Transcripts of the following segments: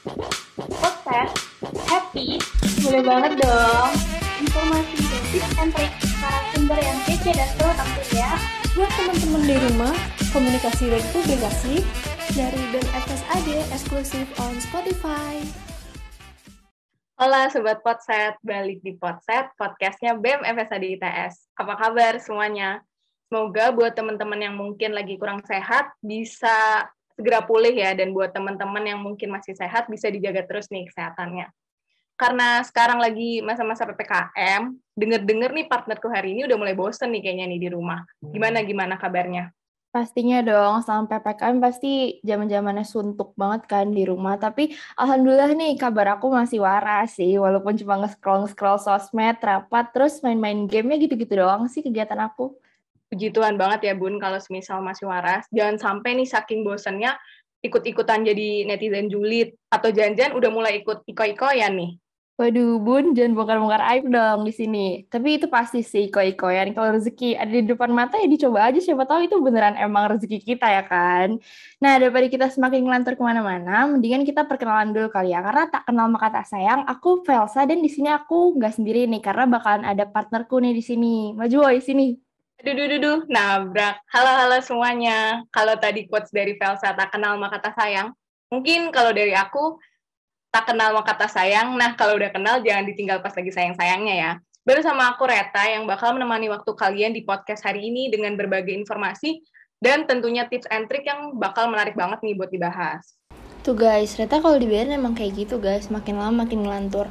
Podcast Happy Boleh banget dong Informasi tips and trik sumber yang kece dan seru tentunya Buat teman-teman di rumah, komunikasi dan publikasi dari BEM FSAD eksklusif on Spotify. Halo Sobat Potset, balik di Potset, podcastnya BEM FSAD ITS. Apa kabar semuanya? Semoga buat teman-teman yang mungkin lagi kurang sehat, bisa segera pulih ya, dan buat teman-teman yang mungkin masih sehat, bisa dijaga terus nih kesehatannya. Karena sekarang lagi masa-masa PPKM, denger-denger nih partnerku hari ini udah mulai bosen nih kayaknya nih di rumah. Gimana-gimana kabarnya? Pastinya dong, selama PPKM pasti zaman-zamannya suntuk banget kan di rumah. Tapi alhamdulillah nih kabar aku masih waras sih, walaupun cuma nge-scroll-scroll sosmed, rapat, terus main-main gamenya gitu-gitu doang sih kegiatan aku. Puji Tuhan banget ya Bun, kalau semisal masih waras. Jangan sampai nih saking bosennya ikut-ikutan jadi netizen julid, atau janjian udah mulai ikut iko-ikoyan nih. Waduh, Bun, jangan bongkar-bongkar aib dong di sini. Tapi itu pasti sih iko-ikoyan. Kalau rezeki ada di depan mata ya dicoba aja, siapa tahu itu beneran emang rezeki kita ya kan. Nah, daripada kita semakin ngelantur ke mana-mana, mendingan kita perkenalan dulu kali ya. Karena tak kenal maka tak sayang, aku Velsa dan di sini aku nggak sendiri nih, karena bakalan ada partnerku nih di sini. Maju woy, sini. Duh, duh, nabrak. Halo-halo semuanya. Kalau tadi quotes dari Velsa, tak kenal maka tak sayang. Mungkin kalau dari aku, tak kenal maka kata sayang. Nah, kalau udah kenal jangan ditinggal pas lagi sayang-sayangnya ya. Baru sama aku Reta yang bakal menemani waktu kalian di podcast hari ini dengan berbagai informasi dan tentunya tips and trick yang bakal menarik banget nih buat dibahas. Tuh guys, Reta kalau dibiarin emang kayak gitu guys, makin lama makin ngelantur.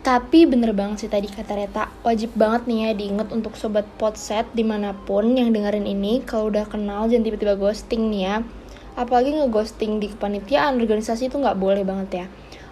Tapi bener banget sih tadi kata Reta, wajib banget nih ya diinget untuk sobat potset di mana pun yang dengerin ini, kalau udah kenal jangan tiba-tiba ghosting nih ya. Apalagi ngeghosting di kepanitiaan organisasi itu nggak boleh banget ya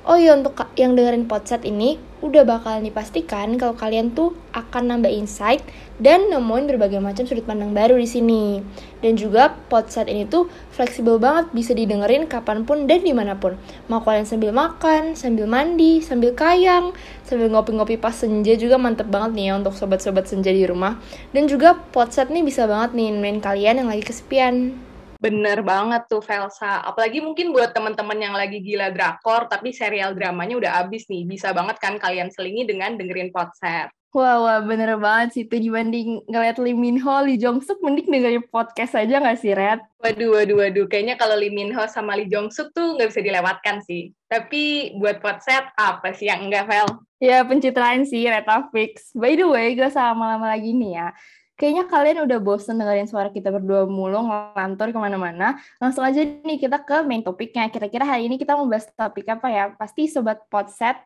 Oh iya untuk yang dengerin podcast ini udah bakal dipastikan kalau kalian tuh akan nambah insight dan nemuin berbagai macam sudut pandang baru di sini. Dan juga podcast ini tuh fleksibel banget bisa didengerin kapan pun dan di mana pun. Mau kalian sambil makan, sambil mandi, sambil kayang, sambil ngopi-ngopi pas senja juga mantep banget nih ya untuk sobat-sobat senja di rumah. Dan juga podcast ini bisa banget nih main kalian yang lagi kesepian. Bener banget tuh Velsa. Apalagi mungkin buat teman-teman yang lagi gila drakor, tapi serial dramanya udah abis nih. Bisa banget kan kalian selingi dengan dengerin podcast. Wah, wah, bener banget sih. Itu dibanding ngeliat Lee Min Ho, Lee Jong Suk, mending dengerin podcast aja gak sih, Red? Waduh, waduh, waduh. Kayaknya kalau Lee Min Ho sama Lee Jong Suk tuh nggak bisa dilewatkan sih. Tapi buat podcast, apa sih yang enggak, Vel? Ya, pencitraan sih, Reta Fix. By the way, gue sama lama lagi nih ya kayaknya kalian udah bosen dengerin suara kita berdua mulu ngelantur ke mana-mana. Langsung aja nih kita ke main topiknya. Kira-kira hari ini kita mau bahas topik apa ya? Pasti Sobat Podset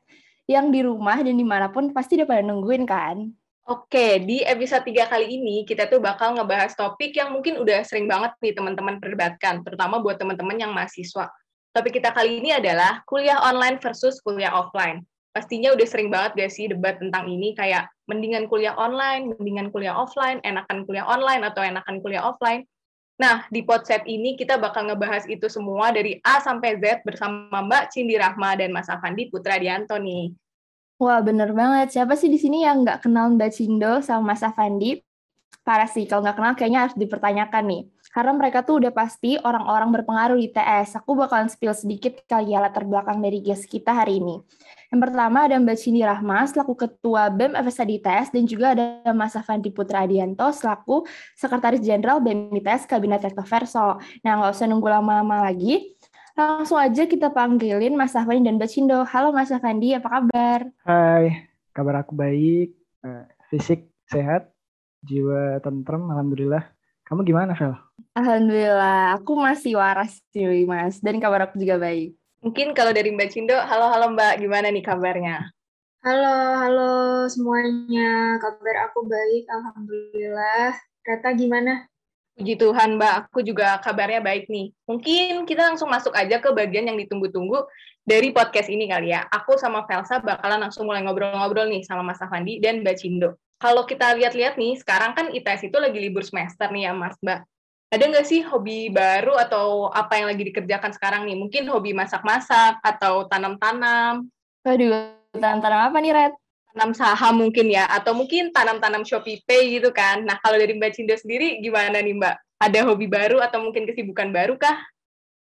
yang di rumah dan di mana pun pasti udah pada nungguin kan? Oke, di episode 3 kali ini kita tuh bakal ngebahas topik yang mungkin udah sering banget nih teman-teman perdebatkan, terutama buat teman-teman yang mahasiswa. Topik kita kali ini adalah kuliah online versus kuliah offline pastinya udah sering banget gak sih debat tentang ini kayak mendingan kuliah online, mendingan kuliah offline, enakan kuliah online atau enakan kuliah offline. Nah, di podcast ini kita bakal ngebahas itu semua dari A sampai Z bersama Mbak Cindy Rahma dan Mas Avandi Putra Dianto nih. Wah, bener banget. Siapa sih di sini yang nggak kenal Mbak Cindo sama Mas Avandi? Parah sih, kalau nggak kenal kayaknya harus dipertanyakan nih. Karena mereka tuh udah pasti orang-orang berpengaruh di TS. Aku bakalan spill sedikit kali ya latar belakang dari guest kita hari ini. Yang pertama ada Mbak Cindy Rahma selaku Ketua BEM FSA di ITS dan juga ada Mas Avanti Putra Adianto selaku Sekretaris Jenderal BEM ITS Kabinet Recto Verso. Nah, nggak usah nunggu lama-lama lagi. Langsung aja kita panggilin Mas Afandi dan Mbak Cindo. Halo Mas Afandi, apa kabar? Hai, kabar aku baik. Eh, fisik sehat, jiwa tentrem, Alhamdulillah. Kamu gimana, Vel? Alhamdulillah, aku masih waras sih, Mas. Dan kabar aku juga baik. Mungkin kalau dari Mbak Cindo, halo-halo Mbak, gimana nih kabarnya? Halo, halo semuanya. Kabar aku baik, Alhamdulillah. Rata gimana? Puji Tuhan, Mbak. Aku juga kabarnya baik nih. Mungkin kita langsung masuk aja ke bagian yang ditunggu-tunggu dari podcast ini kali ya. Aku sama Velsa bakalan langsung mulai ngobrol-ngobrol nih sama Mas Avandi dan Mbak Cindo. Kalau kita lihat-lihat nih, sekarang kan ITS itu lagi libur semester nih ya, Mas Mbak ada nggak sih hobi baru atau apa yang lagi dikerjakan sekarang nih? Mungkin hobi masak-masak atau tanam-tanam? Waduh, tanam-tanam apa nih, Red? Tanam saham mungkin ya, atau mungkin tanam-tanam Shopee Pay gitu kan. Nah, kalau dari Mbak Cinda sendiri gimana nih Mbak? Ada hobi baru atau mungkin kesibukan baru kah?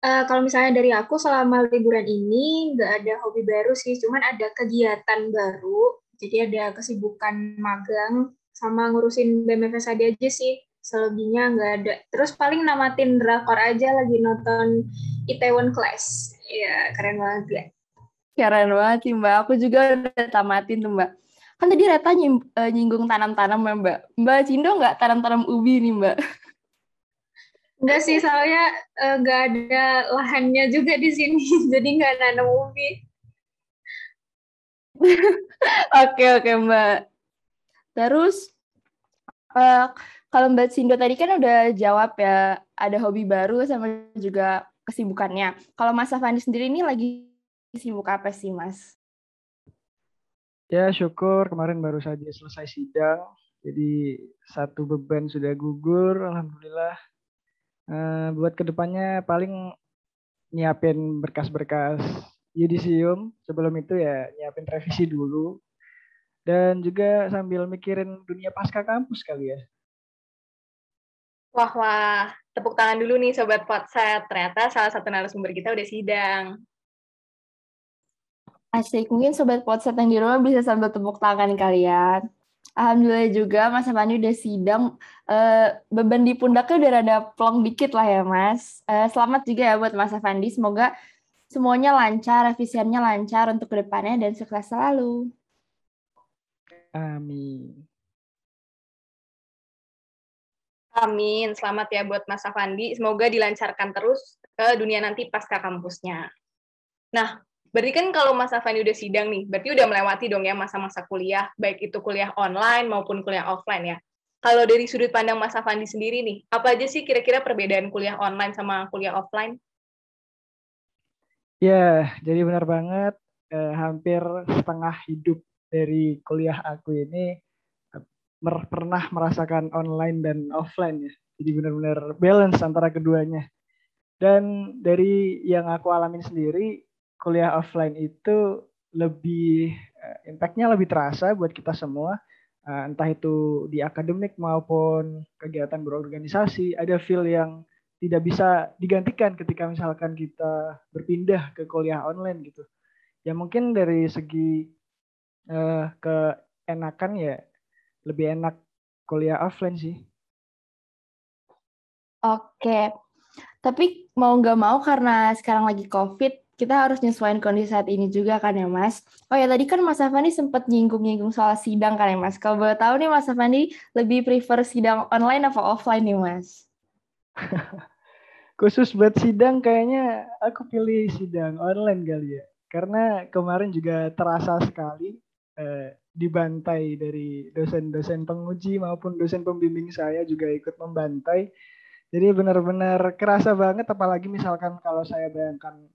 Uh, kalau misalnya dari aku selama liburan ini nggak ada hobi baru sih, cuman ada kegiatan baru. Jadi ada kesibukan magang sama ngurusin BMFSAD aja sih. Selebihnya nggak ada. Terus paling namatin drakor aja lagi nonton Itaewon Class. Ya keren banget ya. Keren banget sih Mbak. Aku juga udah tamatin tuh Mbak. Kan tadi Reta eh, nyinggung tanam-tanam ya Mbak. Mbak Cindo nggak tanam-tanam ubi nih Mbak? Enggak sih, soalnya uh, nggak ada lahannya juga di sini, jadi nggak nanam ubi. oke oke Mbak. Terus uh, kalau Mbak Sindo tadi kan udah jawab ya ada hobi baru sama juga kesibukannya. Kalau Mas Afandi sendiri ini lagi sibuk apa sih Mas? Ya syukur kemarin baru saja selesai sidang. Jadi satu beban sudah gugur, alhamdulillah uh, buat ke depannya paling nyiapin berkas-berkas yudisium sebelum itu ya nyiapin revisi dulu dan juga sambil mikirin dunia pasca kampus kali ya. Wah wah, tepuk tangan dulu nih sobat Potset. Ternyata salah satu narasumber kita udah sidang. Asik, mungkin sobat Potset yang di rumah bisa sambil tepuk tangan kalian. Alhamdulillah juga Mas Afandi udah sidang. Uh, beban di pundaknya udah rada plong dikit lah ya Mas. Uh, selamat juga ya buat Mas Afandi. Semoga semuanya lancar, revisiannya lancar untuk ke depannya dan sukses selalu. Amin. Amin. Selamat ya buat Mas Afandi. Semoga dilancarkan terus ke dunia nanti pasca kampusnya. Nah, Berarti kan kalau Mas Afani udah sidang nih, berarti udah melewati dong ya masa-masa kuliah, baik itu kuliah online maupun kuliah offline ya. Kalau dari sudut pandang Mas Afandi sendiri nih, apa aja sih kira-kira perbedaan kuliah online sama kuliah offline? Ya, jadi benar banget. Eh, hampir setengah hidup dari kuliah aku ini mer pernah merasakan online dan offline ya. Jadi benar-benar balance antara keduanya. Dan dari yang aku alamin sendiri, kuliah offline itu lebih uh, impactnya lebih terasa buat kita semua uh, entah itu di akademik maupun kegiatan berorganisasi ada feel yang tidak bisa digantikan ketika misalkan kita berpindah ke kuliah online gitu ya mungkin dari segi uh, keenakan ya lebih enak kuliah offline sih oke tapi mau nggak mau karena sekarang lagi covid kita harus nyesuaiin kondisi saat ini juga kan ya Mas. Oh ya tadi kan Mas Afandi sempat nyinggung-nyinggung soal sidang kan ya Mas. Kalau boleh tahu nih Mas Afandi lebih prefer sidang online apa offline nih Mas? Khusus buat sidang kayaknya aku pilih sidang online kali ya. Karena kemarin juga terasa sekali eh, dibantai dari dosen-dosen penguji maupun dosen pembimbing saya juga ikut membantai. Jadi benar-benar kerasa banget apalagi misalkan kalau saya bayangkan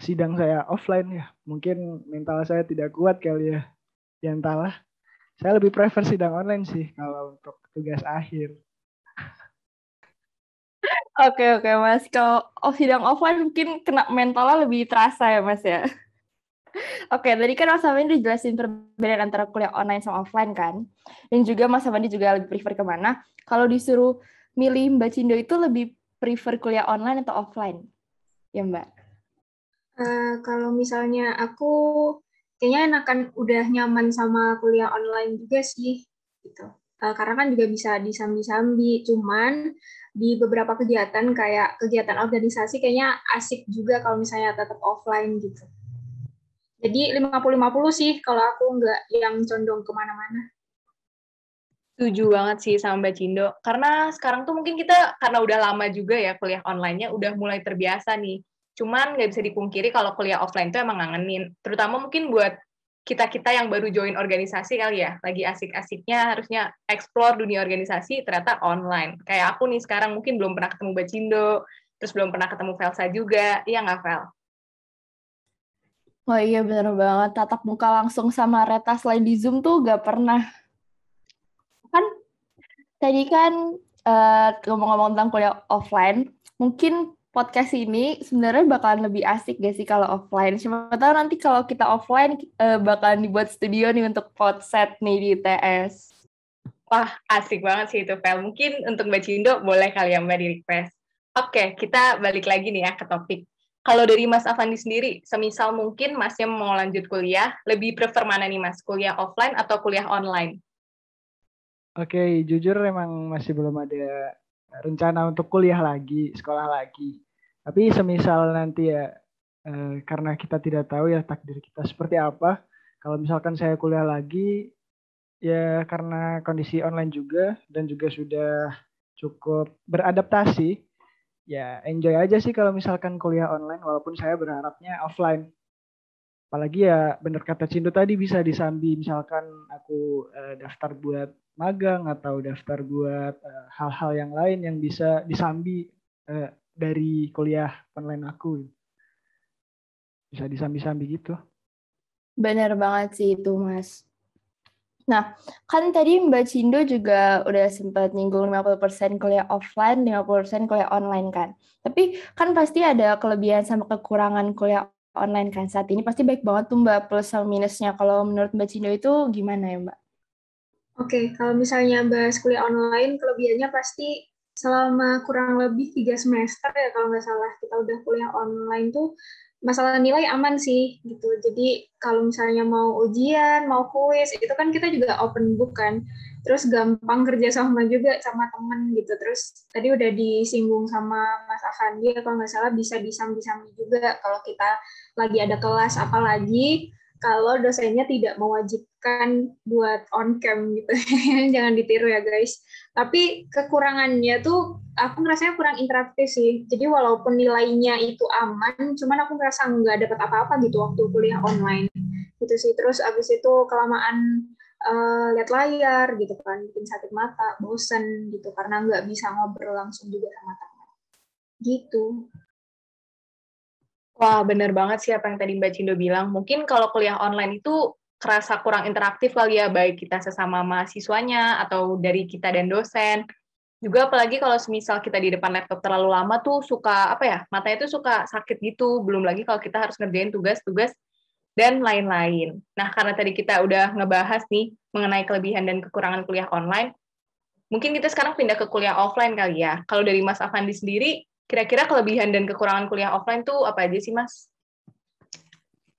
sidang saya offline ya mungkin mental saya tidak kuat kali ya ya entahlah saya lebih prefer sidang online sih kalau untuk tugas akhir Oke oke mas, kalau sidang offline mungkin kena mentalnya lebih terasa ya mas ya. Oke, tadi kan Mas Amandi dijelasin perbedaan antara kuliah online sama offline kan, dan juga Mas Amandi juga lebih prefer ke mana. Kalau disuruh milih Mbak Cindo itu lebih prefer kuliah online atau offline, ya Mbak? Uh, kalau misalnya aku kayaknya enakan udah nyaman sama kuliah online juga sih gitu. Uh, karena kan juga bisa disambi-sambi, cuman di beberapa kegiatan kayak kegiatan organisasi kayaknya asik juga kalau misalnya tetap offline gitu. Jadi 50-50 sih kalau aku nggak yang condong ke mana-mana. Setuju banget sih sama Mbak Cindo. Karena sekarang tuh mungkin kita, karena udah lama juga ya kuliah online-nya, udah mulai terbiasa nih Cuman nggak bisa dipungkiri kalau kuliah offline itu emang ngangenin. Terutama mungkin buat kita-kita yang baru join organisasi kali ya, lagi asik-asiknya harusnya explore dunia organisasi, ternyata online. Kayak aku nih sekarang mungkin belum pernah ketemu Bacindo, terus belum pernah ketemu Velsa juga, iya nggak Vel? Oh iya bener banget, tatap muka langsung sama Reta selain di Zoom tuh gak pernah. Kan tadi kan uh, ngomong-ngomong tentang kuliah offline, mungkin podcast ini sebenarnya bakalan lebih asik gak sih kalau offline? Siapa tahu nanti kalau kita offline uh, bakalan dibuat studio nih untuk podcast nih di ITS. Wah, asik banget sih itu, Vel. Mungkin untuk Mbak Cindo boleh kali ya Mbak di request. Oke, kita balik lagi nih ya ke topik. Kalau dari Mas Avandi sendiri, semisal mungkin Masnya mau lanjut kuliah, lebih prefer mana nih Mas? Kuliah offline atau kuliah online? Oke, jujur emang masih belum ada rencana untuk kuliah lagi, sekolah lagi. Tapi semisal nanti ya, eh, karena kita tidak tahu ya takdir kita seperti apa, kalau misalkan saya kuliah lagi, ya karena kondisi online juga dan juga sudah cukup beradaptasi, ya enjoy aja sih kalau misalkan kuliah online walaupun saya berharapnya offline. Apalagi ya bener kata Cindo tadi bisa disambi misalkan aku uh, daftar buat magang atau daftar buat eh, hal-hal yang lain yang bisa disambi uh, dari kuliah online aku. Bisa disambi-sambi gitu. Bener banget sih itu mas Nah, kan tadi Mbak Cindo juga udah sempat nyinggung 50% kuliah offline, 50% kuliah online kan. Tapi kan pasti ada kelebihan sama kekurangan kuliah online kan saat ini. Pasti baik banget tuh Mbak plus sama minusnya. Kalau menurut Mbak Cindo itu gimana ya Mbak? Oke, kalau misalnya bahas kuliah online, kelebihannya pasti selama kurang lebih tiga semester ya kalau nggak salah kita udah kuliah online tuh masalah nilai aman sih gitu. Jadi kalau misalnya mau ujian, mau kuis, itu kan kita juga open book kan. Terus gampang kerja sama juga sama temen gitu. Terus tadi udah disinggung sama Mas Ahandi, kalau nggak salah bisa disambi-sambi juga kalau kita lagi ada kelas apalagi kalau dosennya tidak mewajibkan buat on cam gitu. Jangan ditiru ya guys. Tapi kekurangannya tuh aku ngerasanya kurang interaktif sih. Jadi walaupun nilainya itu aman, cuman aku ngerasa nggak dapat apa-apa gitu waktu kuliah online. Gitu sih. Terus abis itu kelamaan uh, lihat layar gitu kan, bikin sakit mata, bosen gitu karena nggak bisa ngobrol langsung juga sama teman. Gitu. Wah, bener banget sih apa yang tadi Mbak Cindo bilang. Mungkin kalau kuliah online itu kerasa kurang interaktif kali ya, baik kita sesama mahasiswanya atau dari kita dan dosen. Juga apalagi kalau semisal kita di depan laptop terlalu lama tuh suka, apa ya, matanya tuh suka sakit gitu. Belum lagi kalau kita harus ngerjain tugas-tugas dan lain-lain. Nah, karena tadi kita udah ngebahas nih mengenai kelebihan dan kekurangan kuliah online, mungkin kita sekarang pindah ke kuliah offline kali ya. Kalau dari Mas Avandi sendiri, Kira-kira kelebihan dan kekurangan kuliah offline tuh apa aja sih, Mas?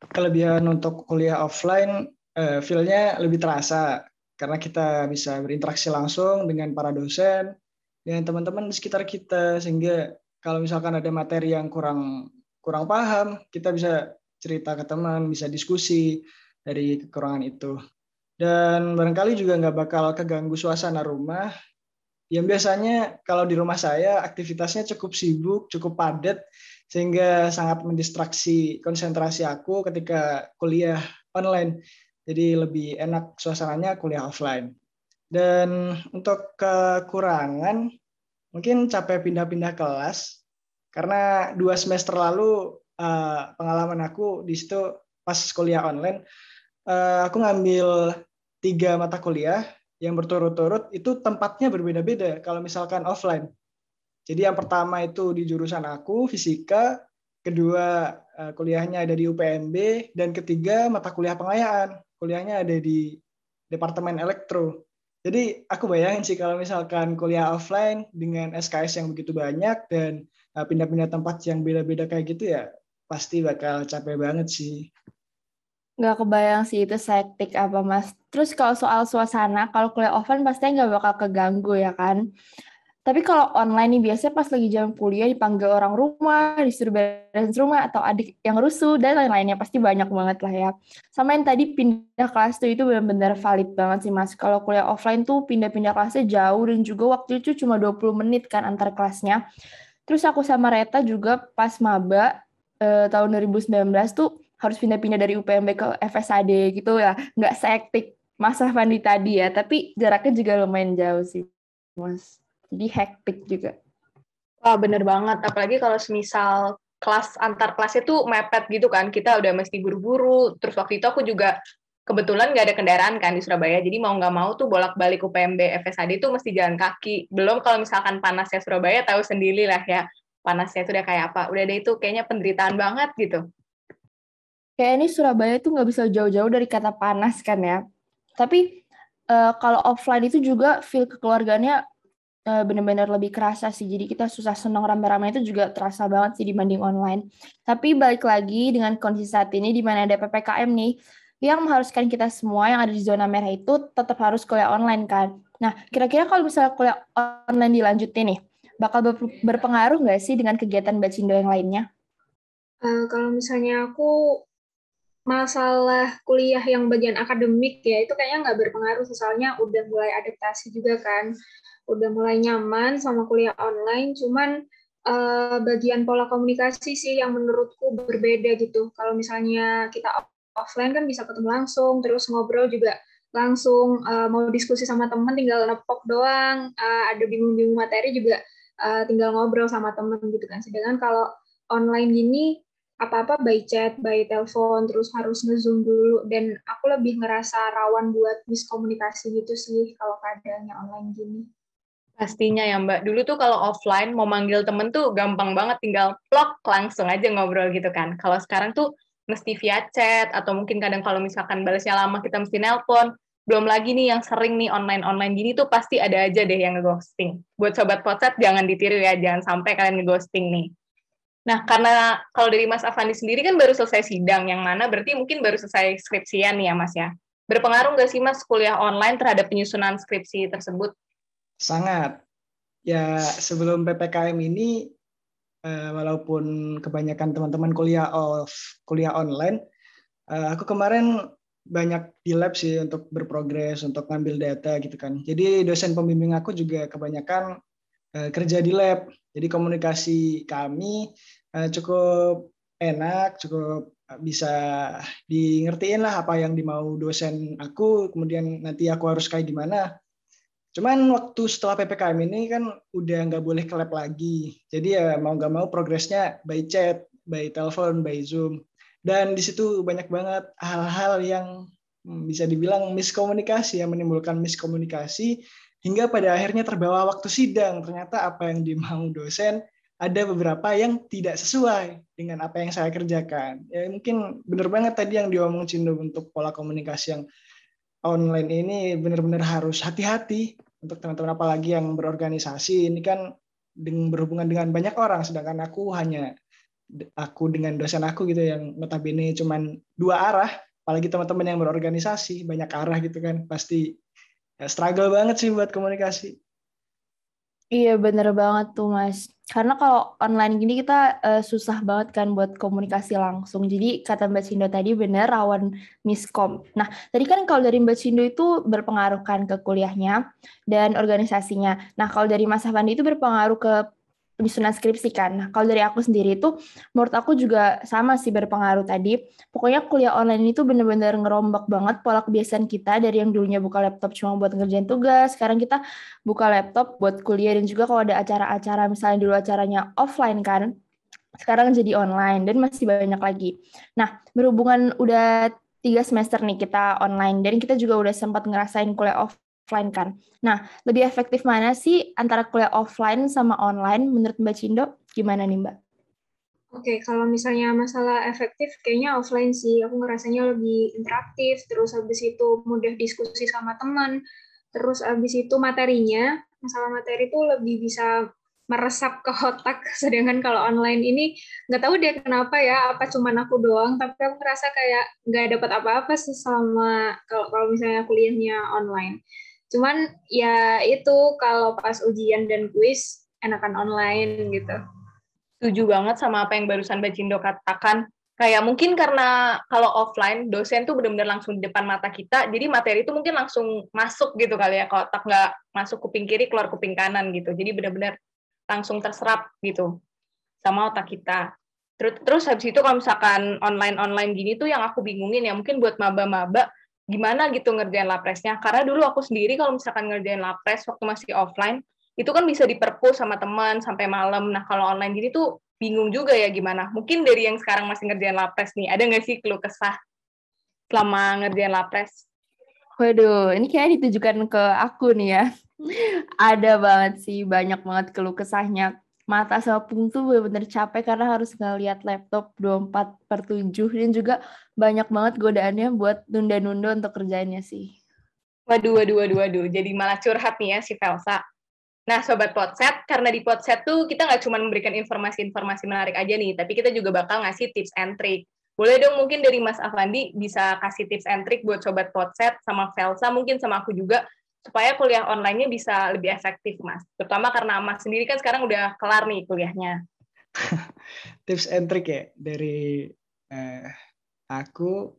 Kelebihan untuk kuliah offline, uh, feel-nya lebih terasa karena kita bisa berinteraksi langsung dengan para dosen, dengan teman-teman di sekitar kita, sehingga kalau misalkan ada materi yang kurang kurang paham, kita bisa cerita ke teman, bisa diskusi dari kekurangan itu. Dan barangkali juga nggak bakal keganggu suasana rumah yang biasanya kalau di rumah saya aktivitasnya cukup sibuk, cukup padat, sehingga sangat mendistraksi konsentrasi aku ketika kuliah online. Jadi lebih enak suasananya kuliah offline. Dan untuk kekurangan, mungkin capek pindah-pindah kelas, karena dua semester lalu eh, pengalaman aku di situ pas kuliah online, eh, aku ngambil tiga mata kuliah yang berturut-turut itu tempatnya berbeda-beda kalau misalkan offline. Jadi yang pertama itu di jurusan aku fisika, kedua eh, kuliahnya ada di UPNB dan ketiga mata kuliah pengayaan, kuliahnya ada di Departemen Elektro. Jadi aku bayangin sih kalau misalkan kuliah offline dengan SKS yang begitu banyak dan eh, pindah-pindah tempat yang beda-beda kayak gitu ya pasti bakal capek banget sih. Nggak kebayang sih itu sektik apa mas. Terus kalau soal suasana, kalau kuliah offline pasti nggak bakal keganggu ya kan. Tapi kalau online nih biasanya pas lagi jam kuliah dipanggil orang rumah, disuruh beres rumah atau adik yang rusuh dan lain-lainnya pasti banyak banget lah ya. Sama yang tadi pindah kelas tuh itu benar-benar valid banget sih Mas. Kalau kuliah offline tuh pindah-pindah kelasnya jauh dan juga waktu itu cuma 20 menit kan antar kelasnya. Terus aku sama Reta juga pas maba eh, tahun 2019 tuh harus pindah-pindah dari UPMB ke FSAD gitu ya. Nggak seektik masa Fandi tadi ya tapi jaraknya juga lumayan jauh sih mas. Jadi hektik juga. Wah bener banget. Apalagi kalau semisal kelas antar kelasnya tuh mepet gitu kan. Kita udah mesti buru-buru. Terus waktu itu aku juga kebetulan nggak ada kendaraan kan di Surabaya. Jadi mau nggak mau tuh bolak-balik UPMB FSAD itu mesti jalan kaki. Belum kalau misalkan panasnya Surabaya tahu sendiri lah ya panasnya itu udah kayak apa. Udah deh itu kayaknya penderitaan banget gitu kayak ini Surabaya tuh nggak bisa jauh-jauh dari kata panas kan ya. Tapi uh, kalau offline itu juga feel kekeluarganya uh, benar-benar lebih kerasa sih. Jadi kita susah senang rame-rame itu juga terasa banget sih dibanding online. Tapi balik lagi dengan kondisi saat ini di mana ada PPKM nih, yang mengharuskan kita semua yang ada di zona merah itu tetap harus kuliah online kan. Nah, kira-kira kalau misalnya kuliah online dilanjutin nih, bakal berpengaruh nggak sih dengan kegiatan Bacindo yang lainnya? Uh, kalau misalnya aku masalah kuliah yang bagian akademik ya itu kayaknya nggak berpengaruh soalnya udah mulai adaptasi juga kan. Udah mulai nyaman sama kuliah online, cuman uh, bagian pola komunikasi sih yang menurutku berbeda gitu. Kalau misalnya kita offline kan bisa ketemu langsung, terus ngobrol juga langsung, uh, mau diskusi sama teman tinggal nepok doang, uh, ada bingung-bingung materi juga uh, tinggal ngobrol sama teman gitu kan. Sedangkan kalau online gini apa-apa by chat, by telepon, terus harus ngezoom dulu dan aku lebih ngerasa rawan buat miskomunikasi gitu sih kalau keadaannya online gini. Pastinya ya Mbak. Dulu tuh kalau offline mau manggil temen tuh gampang banget tinggal plok langsung aja ngobrol gitu kan. Kalau sekarang tuh mesti via chat atau mungkin kadang kalau misalkan balasnya lama kita mesti nelpon. Belum lagi nih yang sering nih online-online gini tuh pasti ada aja deh yang ngeghosting. Buat sobat podcast jangan ditiru ya, jangan sampai kalian ngeghosting nih. Nah, karena kalau dari Mas Avandi sendiri kan baru selesai sidang, yang mana berarti mungkin baru selesai skripsian nih ya Mas ya. Berpengaruh nggak sih Mas kuliah online terhadap penyusunan skripsi tersebut? Sangat. Ya sebelum PPKM ini uh, walaupun kebanyakan teman-teman kuliah off, kuliah online, uh, aku kemarin banyak di lab sih untuk berprogres, untuk ngambil data gitu kan. Jadi dosen pembimbing aku juga kebanyakan kerja di lab. Jadi komunikasi kami uh, cukup enak, cukup bisa di ngertiin lah apa yang dimau dosen aku, kemudian nanti aku harus kayak gimana. Cuman waktu setelah PPKM ini kan udah nggak boleh ke lab lagi. Jadi ya mau nggak mau progresnya by chat, by telepon, by Zoom. Dan di situ banyak banget hal-hal yang hmm, bisa dibilang miskomunikasi, yang menimbulkan miskomunikasi, hingga pada akhirnya terbawa waktu sidang. Ternyata apa yang dimau dosen ada beberapa yang tidak sesuai dengan apa yang saya kerjakan. Ya mungkin benar banget tadi yang diomong Cindo untuk pola komunikasi yang online ini benar-benar harus hati-hati untuk teman-teman apalagi yang berorganisasi ini kan berhubungan dengan banyak orang sedangkan aku hanya aku dengan dosen aku gitu yang notabene cuman dua arah apalagi teman-teman yang berorganisasi banyak arah gitu kan pasti ya, struggle banget sih buat komunikasi Iya bener banget tuh mas. Karena kalau online gini kita uh, susah banget kan buat komunikasi langsung. Jadi kata Mbak Cindo tadi bener rawan miskom. Nah tadi kan kalau dari Mbak Cindo itu berpengaruh kan ke kuliahnya dan organisasinya. Nah kalau dari Mas Afandi itu berpengaruh ke penyusunan skripsi kan. Nah, kalau dari aku sendiri itu menurut aku juga sama sih berpengaruh tadi. Pokoknya kuliah online itu bener-bener ngerombak banget pola kebiasaan kita dari yang dulunya buka laptop cuma buat ngerjain tugas, sekarang kita buka laptop buat kuliah dan juga kalau ada acara-acara misalnya dulu acaranya offline kan, sekarang jadi online dan masih banyak lagi. Nah, berhubungan udah tiga semester nih kita online dan kita juga udah sempat ngerasain kuliah off offline kan. Nah, lebih efektif mana sih antara kuliah offline sama online menurut Mbak Cindo? Gimana nih Mbak? Oke, kalau misalnya masalah efektif, kayaknya offline sih. Aku ngerasanya lebih interaktif, terus habis itu mudah diskusi sama teman, terus habis itu materinya, masalah materi itu lebih bisa meresap ke otak. Sedangkan kalau online ini nggak tahu dia kenapa ya, apa cuma aku doang, tapi aku ngerasa kayak nggak dapat apa-apa selama kalau kalau misalnya kuliahnya online. Cuman ya itu kalau pas ujian dan kuis enakan online gitu. Setuju banget sama apa yang barusan Mbak Cindo katakan. Kayak mungkin karena kalau offline dosen tuh benar-benar langsung di depan mata kita, jadi materi itu mungkin langsung masuk gitu kali ya, kalau tak nggak masuk kuping kiri keluar kuping kanan gitu. Jadi benar-benar langsung terserap gitu sama otak kita. Terus terus habis itu kalau misalkan online online gini tuh yang aku bingungin ya mungkin buat maba-maba gimana gitu ngerjain lapresnya. Karena dulu aku sendiri kalau misalkan ngerjain lapres waktu masih offline, itu kan bisa diperpus sama teman sampai malam. Nah kalau online gini tuh bingung juga ya gimana. Mungkin dari yang sekarang masih ngerjain lapres nih, ada nggak sih keluh kesah selama ngerjain lapres? Waduh, ini kayak ditujukan ke aku nih ya. ada banget sih, banyak banget keluh kesahnya mata sama punggung tuh bener-bener capek karena harus ngeliat laptop 24 per 7 dan juga banyak banget godaannya buat nunda-nunda untuk kerjainnya sih. Waduh, waduh, waduh, waduh. Jadi malah curhat nih ya si Velsa. Nah, Sobat Potset, karena di Potset tuh kita nggak cuma memberikan informasi-informasi menarik aja nih, tapi kita juga bakal ngasih tips and trick. Boleh dong mungkin dari Mas Avandi bisa kasih tips and trick buat Sobat Potset sama Velsa, mungkin sama aku juga, supaya kuliah online-nya bisa lebih efektif, Mas. Terutama karena Mas sendiri kan sekarang udah kelar nih kuliahnya. tips and trick ya, dari eh, aku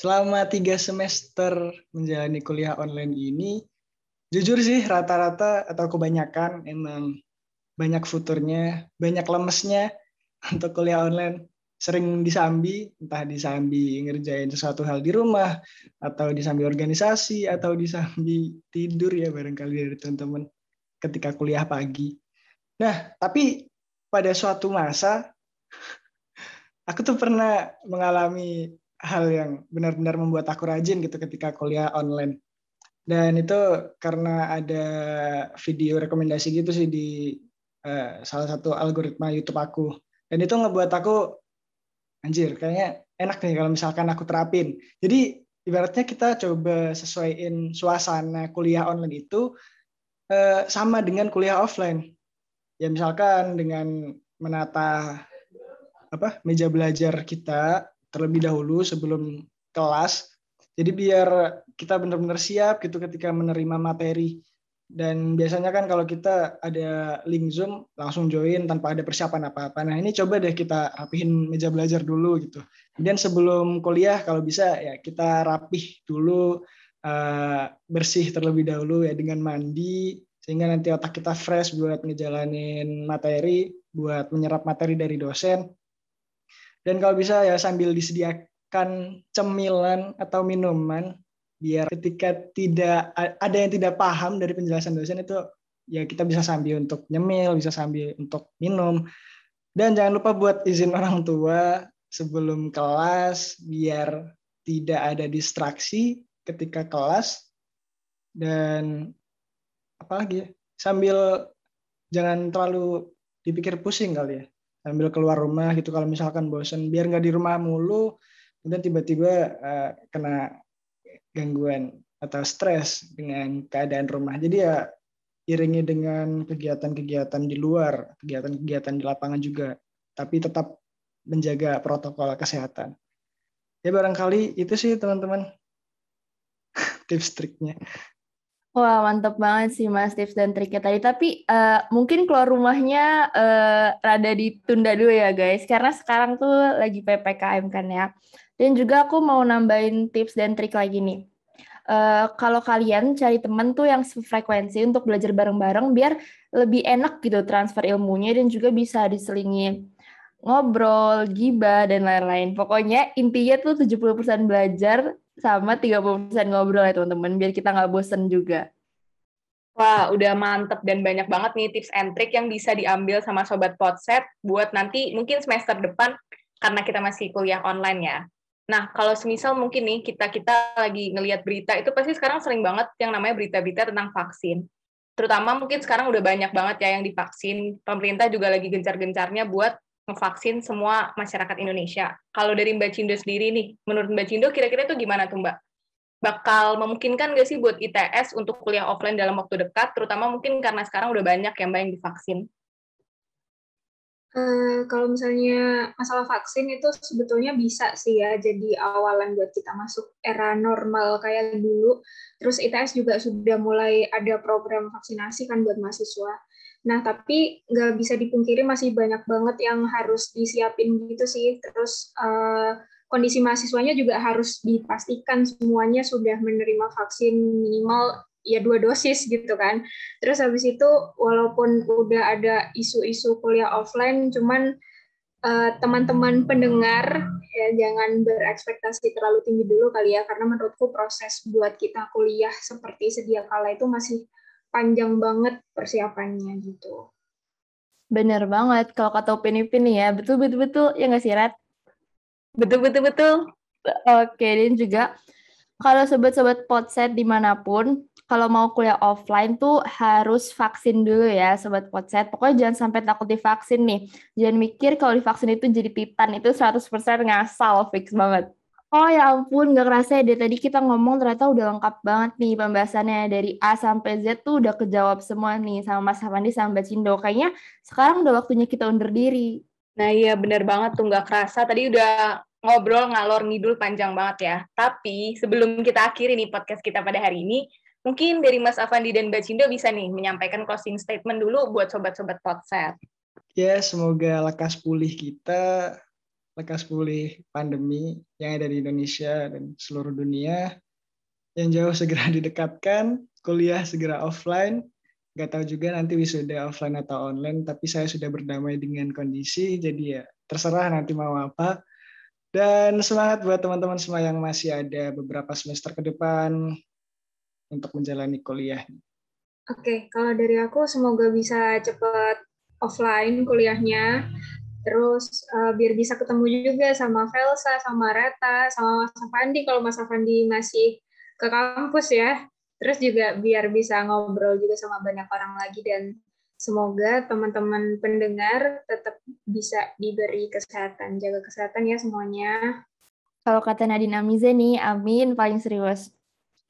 selama tiga semester menjalani kuliah online ini, jujur sih rata-rata atau kebanyakan emang banyak futurnya, banyak lemesnya untuk kuliah online. Sering disambi, entah disambi ngerjain sesuatu hal di rumah, atau disambi organisasi, atau disambi tidur ya barangkali dari teman-teman ketika kuliah pagi. Nah, tapi pada suatu masa, aku tuh pernah mengalami hal yang benar-benar membuat aku rajin gitu ketika kuliah online dan itu karena ada video rekomendasi gitu sih di uh, salah satu algoritma YouTube aku. Dan itu ngebuat aku anjir kayaknya enak nih kalau misalkan aku terapin. Jadi ibaratnya kita coba sesuaiin suasana kuliah online itu uh, sama dengan kuliah offline. Ya misalkan dengan menata apa meja belajar kita terlebih dahulu sebelum kelas jadi biar kita benar-benar siap gitu ketika menerima materi. Dan biasanya kan kalau kita ada link Zoom langsung join tanpa ada persiapan apa-apa. Nah ini coba deh kita rapihin meja belajar dulu gitu. Kemudian sebelum kuliah kalau bisa ya kita rapih dulu uh, bersih terlebih dahulu ya dengan mandi sehingga nanti otak kita fresh buat ngejalanin materi, buat menyerap materi dari dosen. Dan kalau bisa ya sambil disediakan cemilan atau minuman biar ketika tidak ada yang tidak paham dari penjelasan dosen itu ya kita bisa sambil untuk nyemil, bisa sambil untuk minum. Dan jangan lupa buat izin orang tua sebelum kelas biar tidak ada distraksi ketika kelas. Dan apalagi ya? Sambil jangan terlalu dipikir pusing kali ya. Sambil keluar rumah gitu kalau misalkan bosen biar nggak di rumah mulu kemudian tiba-tiba uh, kena gangguan atau stres dengan keadaan rumah. Jadi ya iringi dengan kegiatan-kegiatan di luar, kegiatan-kegiatan di lapangan juga, tapi tetap menjaga protokol kesehatan. Ya barangkali itu sih teman-teman tips triknya. Wah mantap banget sih mas tips dan triknya tadi. Tapi uh, mungkin keluar rumahnya uh, rada ditunda dulu ya guys, karena sekarang tuh lagi ppkm kan ya. Dan juga aku mau nambahin tips dan trik lagi nih. Uh, kalau kalian cari teman tuh yang frekuensi untuk belajar bareng-bareng biar lebih enak gitu transfer ilmunya dan juga bisa diselingi ngobrol, gibah, dan lain-lain. Pokoknya intinya tuh 70% belajar sama 30% ngobrol ya teman-teman, biar kita nggak bosen juga. Wah, udah mantep dan banyak banget nih tips and trick yang bisa diambil sama Sobat Podset buat nanti mungkin semester depan karena kita masih kuliah online ya. Nah, kalau semisal mungkin nih kita-kita lagi ngelihat berita, itu pasti sekarang sering banget yang namanya berita-berita tentang vaksin. Terutama mungkin sekarang udah banyak banget ya yang divaksin. Pemerintah juga lagi gencar-gencarnya buat ngevaksin semua masyarakat Indonesia. Kalau dari Mbak Cindo sendiri nih, menurut Mbak Cindo kira-kira itu gimana tuh Mbak? Bakal memungkinkan nggak sih buat ITS untuk kuliah offline dalam waktu dekat, terutama mungkin karena sekarang udah banyak yang Mbak yang divaksin? Uh, kalau misalnya masalah vaksin itu sebetulnya bisa sih ya jadi awalan buat kita masuk era normal kayak dulu. Terus ITS juga sudah mulai ada program vaksinasi kan buat mahasiswa. Nah, tapi nggak bisa dipungkiri masih banyak banget yang harus disiapin gitu sih. Terus uh, kondisi mahasiswanya juga harus dipastikan semuanya sudah menerima vaksin minimal ya dua dosis gitu kan. Terus habis itu walaupun udah ada isu-isu kuliah offline, cuman teman eh, teman-teman pendengar ya jangan berekspektasi terlalu tinggi dulu kali ya karena menurutku proses buat kita kuliah seperti sedia kala itu masih panjang banget persiapannya gitu. Bener banget kalau kata Upin Ipin ya betul betul betul ya nggak sih Rat? Betul betul betul. Oke dan juga kalau sobat-sobat potset di mana pun kalau mau kuliah offline tuh harus vaksin dulu ya sobat potset. Pokoknya jangan sampai takut divaksin nih. Jangan mikir kalau divaksin itu jadi titan itu 100% ngasal fix banget. Oh ya ampun, gak kerasa ya dari tadi kita ngomong ternyata udah lengkap banget nih pembahasannya dari A sampai Z tuh udah kejawab semua nih sama Mas Hafandi sama Mbak Cindo. Kayaknya sekarang udah waktunya kita undur diri. Nah iya bener banget tuh gak kerasa. Tadi udah ngobrol ngalor ngidul panjang banget ya. Tapi sebelum kita akhiri nih podcast kita pada hari ini, mungkin dari Mas Afandi dan Mbak Cindo bisa nih menyampaikan closing statement dulu buat sobat-sobat podcast. Ya, semoga lekas pulih kita lekas pulih pandemi yang ada di Indonesia dan seluruh dunia. Yang jauh segera didekatkan, kuliah segera offline. Gak tahu juga nanti wisuda offline atau online, tapi saya sudah berdamai dengan kondisi, jadi ya terserah nanti mau apa. Dan semangat buat teman-teman semua yang masih ada beberapa semester ke depan untuk menjalani kuliah. Oke, kalau dari aku semoga bisa cepat offline kuliahnya Terus uh, biar bisa ketemu juga sama Velsa, sama Reta, sama Mas Afandi kalau Mas Afandi masih ke kampus ya. Terus juga biar bisa ngobrol juga sama banyak orang lagi dan semoga teman-teman pendengar tetap bisa diberi kesehatan, jaga kesehatan ya semuanya. Kalau kata Nadine Amize nih, amin paling serius.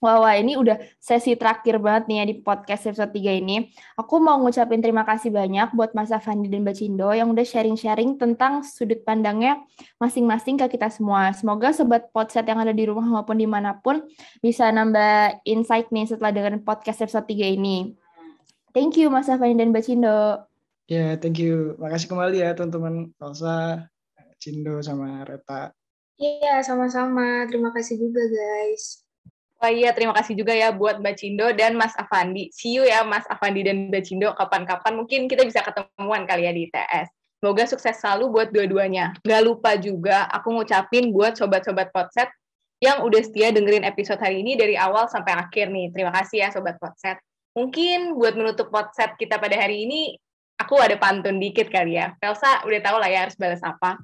Wah, wah, ini udah sesi terakhir banget nih ya di podcast episode 3 ini. Aku mau ngucapin terima kasih banyak buat Mas Afandi dan Mbak Cindo yang udah sharing-sharing tentang sudut pandangnya masing-masing ke kita semua. Semoga sobat podcast yang ada di rumah maupun di mana pun bisa nambah insight nih setelah dengerin podcast episode 3 ini. Thank you Mas Afandi dan Mbak Cindo. Ya, yeah, thank you. Makasih kembali ya teman-teman Elsa, Cindo, sama Reta. Iya, yeah, sama-sama. Terima kasih juga guys. Wah iya, terima kasih juga ya buat Mbak Cindo dan Mas Avandi. See you ya Mas Avandi dan Mbak Cindo kapan-kapan mungkin kita bisa ketemuan kali ya di ITS. Semoga sukses selalu buat dua-duanya. Gak lupa juga aku ngucapin buat sobat-sobat Potset yang udah setia dengerin episode hari ini dari awal sampai akhir nih. Terima kasih ya Sobat Potset. Mungkin buat menutup Potset kita pada hari ini, aku ada pantun dikit kali ya. Pelsa udah tahu lah ya harus balas apa.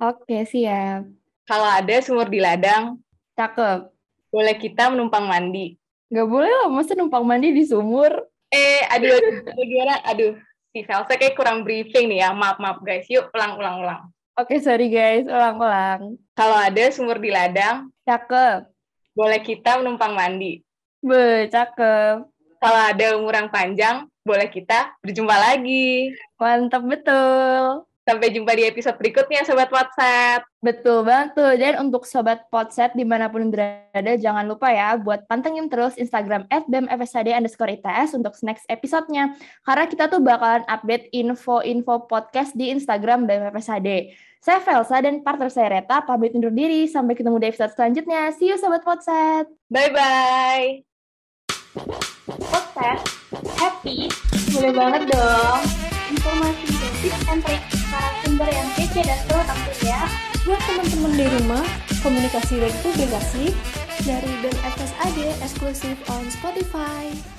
Oke, siap. Kalau ada sumur di ladang. Cakep boleh kita menumpang mandi. Gak boleh lah, masa numpang mandi di sumur? Eh, aduh, aduh, gimana? Aduh, si Velsa kayak kurang briefing nih ya. Maaf, maaf guys. Yuk, ulang, ulang, ulang. Oke, sorry guys. Ulang, ulang. Kalau ada sumur di ladang. Cakep. Boleh kita menumpang mandi. Be, cakep. Kalau ada umur yang panjang, boleh kita berjumpa lagi. Mantap betul. Sampai jumpa di episode berikutnya, Sobat WhatsApp. Betul banget tuh. Dan untuk Sobat Potset di mana pun berada, jangan lupa ya buat pantengin terus Instagram at BEMFSAD underscore ITS untuk next episode-nya. Karena kita tuh bakalan update info-info podcast di Instagram BEMFSAD. Saya Velsa dan partner saya Reta, pamit undur diri. Sampai ketemu di episode selanjutnya. See you Sobat Potset. Bye-bye. Potset, happy? Boleh banget dong. Informasi tips and trik narasumber yang kece dan seru tentunya buat teman-teman di rumah komunikasi dan publikasi dari BEM eksklusif on Spotify.